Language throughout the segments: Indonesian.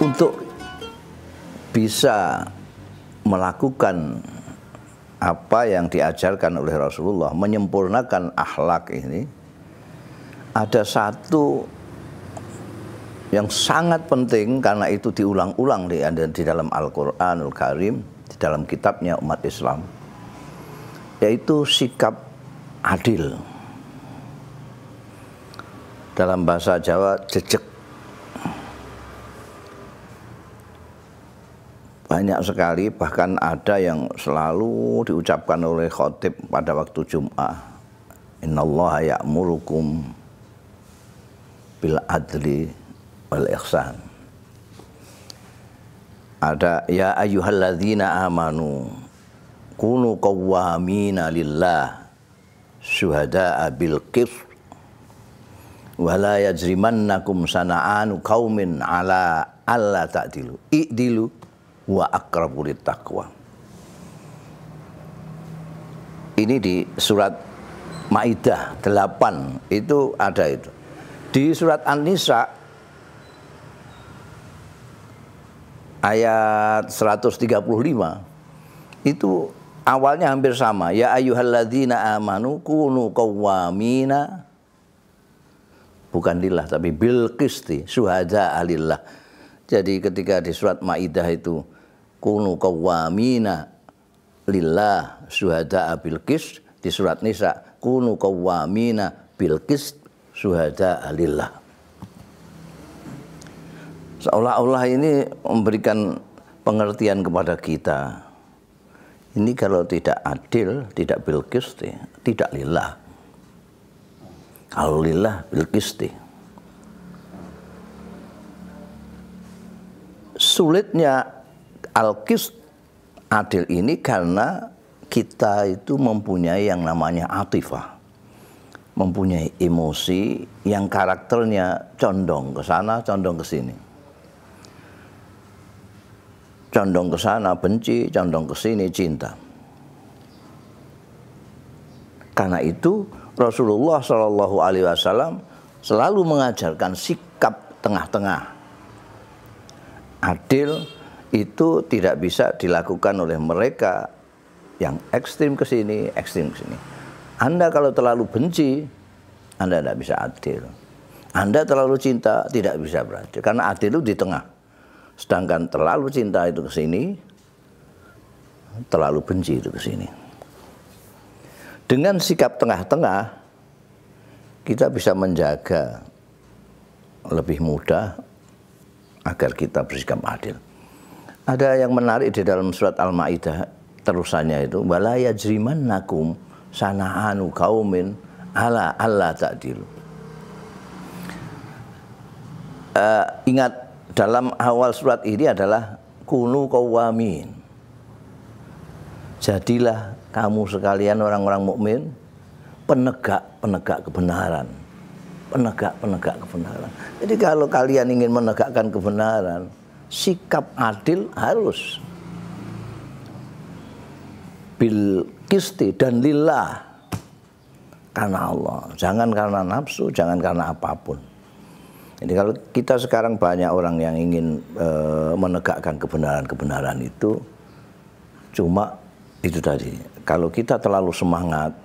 Untuk bisa melakukan apa yang diajarkan oleh Rasulullah, menyempurnakan akhlak ini, ada satu yang sangat penting karena itu diulang-ulang di, di dalam Al-Quranul Karim, di dalam kitabnya umat Islam, yaitu sikap adil. Dalam bahasa Jawa, jejak banyak sekali bahkan ada yang selalu diucapkan oleh khotib pada waktu Jum'ah. Innallaha ya'murukum bil adli wal ihsan. Ada ya ayyuhalladzina amanu kunu qawwamina lillah syuhada'a bil qist wala yajrimannakum sana'anu qaumin ala alla ta'dilu i'dilu wa akrabu taqwa. Ini di surat Maidah 8 itu ada itu. Di surat An-Nisa ayat 135 itu awalnya hampir sama. Ya ayyuhalladzina amanu kunu qawwamina bukan lillah tapi bil qisti syuhada alillah. Jadi ketika di surat Maidah itu kunu qawwamina lillah syuhada bil qis di surat Nisa kunu qawwamina bil qis syuhada lillah seolah-olah ini memberikan pengertian kepada kita ini kalau tidak adil tidak bil qisti tidak lillah kalau lillah bil qisti sulitnya Al-Qist adil ini karena kita itu mempunyai yang namanya atifah. Mempunyai emosi yang karakternya condong ke sana, condong ke sini. Condong ke sana benci, condong ke sini cinta. Karena itu Rasulullah Shallallahu Alaihi Wasallam selalu mengajarkan sikap tengah-tengah, adil, itu tidak bisa dilakukan oleh mereka yang ekstrim ke sini, ekstrim ke sini. Anda kalau terlalu benci, Anda tidak bisa adil. Anda terlalu cinta, tidak bisa beradil. Karena adil itu di tengah. Sedangkan terlalu cinta itu ke sini, terlalu benci itu ke sini. Dengan sikap tengah-tengah, kita bisa menjaga lebih mudah agar kita bersikap adil. Ada yang menarik di dalam surat Al-Maidah terusannya itu wala yajrimannakum sana'anu kaumin ala Allah ta'dilu. Uh, ingat dalam awal surat ini adalah kunu kawamin. Jadilah kamu sekalian orang-orang mukmin penegak-penegak kebenaran. Penegak-penegak kebenaran. Jadi kalau kalian ingin menegakkan kebenaran, sikap adil harus bil kisti dan lillah karena Allah jangan karena nafsu jangan karena apa pun jadi kalau kita sekarang banyak orang yang ingin e, menegakkan kebenaran-kebenaran itu cuma itu tadi kalau kita terlalu semangat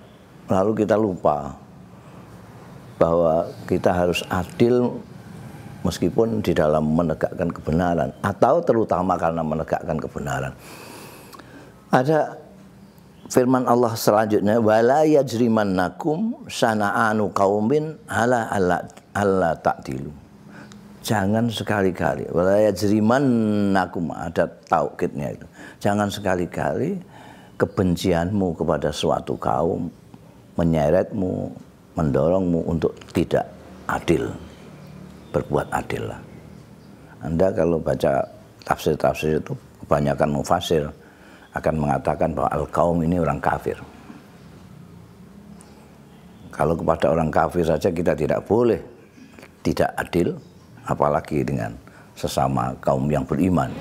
lalu kita lupa bahwa kita harus adil meskipun di dalam menegakkan kebenaran atau terutama karena menegakkan kebenaran. Ada firman Allah selanjutnya wala yajrimannakum sana'anu qaumin ala alla ta'dilu. Jangan sekali-kali wala yajrimannakum ada taukidnya itu. Jangan sekali-kali kebencianmu kepada suatu kaum menyeretmu, mendorongmu untuk tidak adil berbuat adil lah. Anda kalau baca tafsir-tafsir itu kebanyakan mufasir akan mengatakan bahwa al-kaum ini orang kafir. Kalau kepada orang kafir saja kita tidak boleh tidak adil, apalagi dengan sesama kaum yang beriman.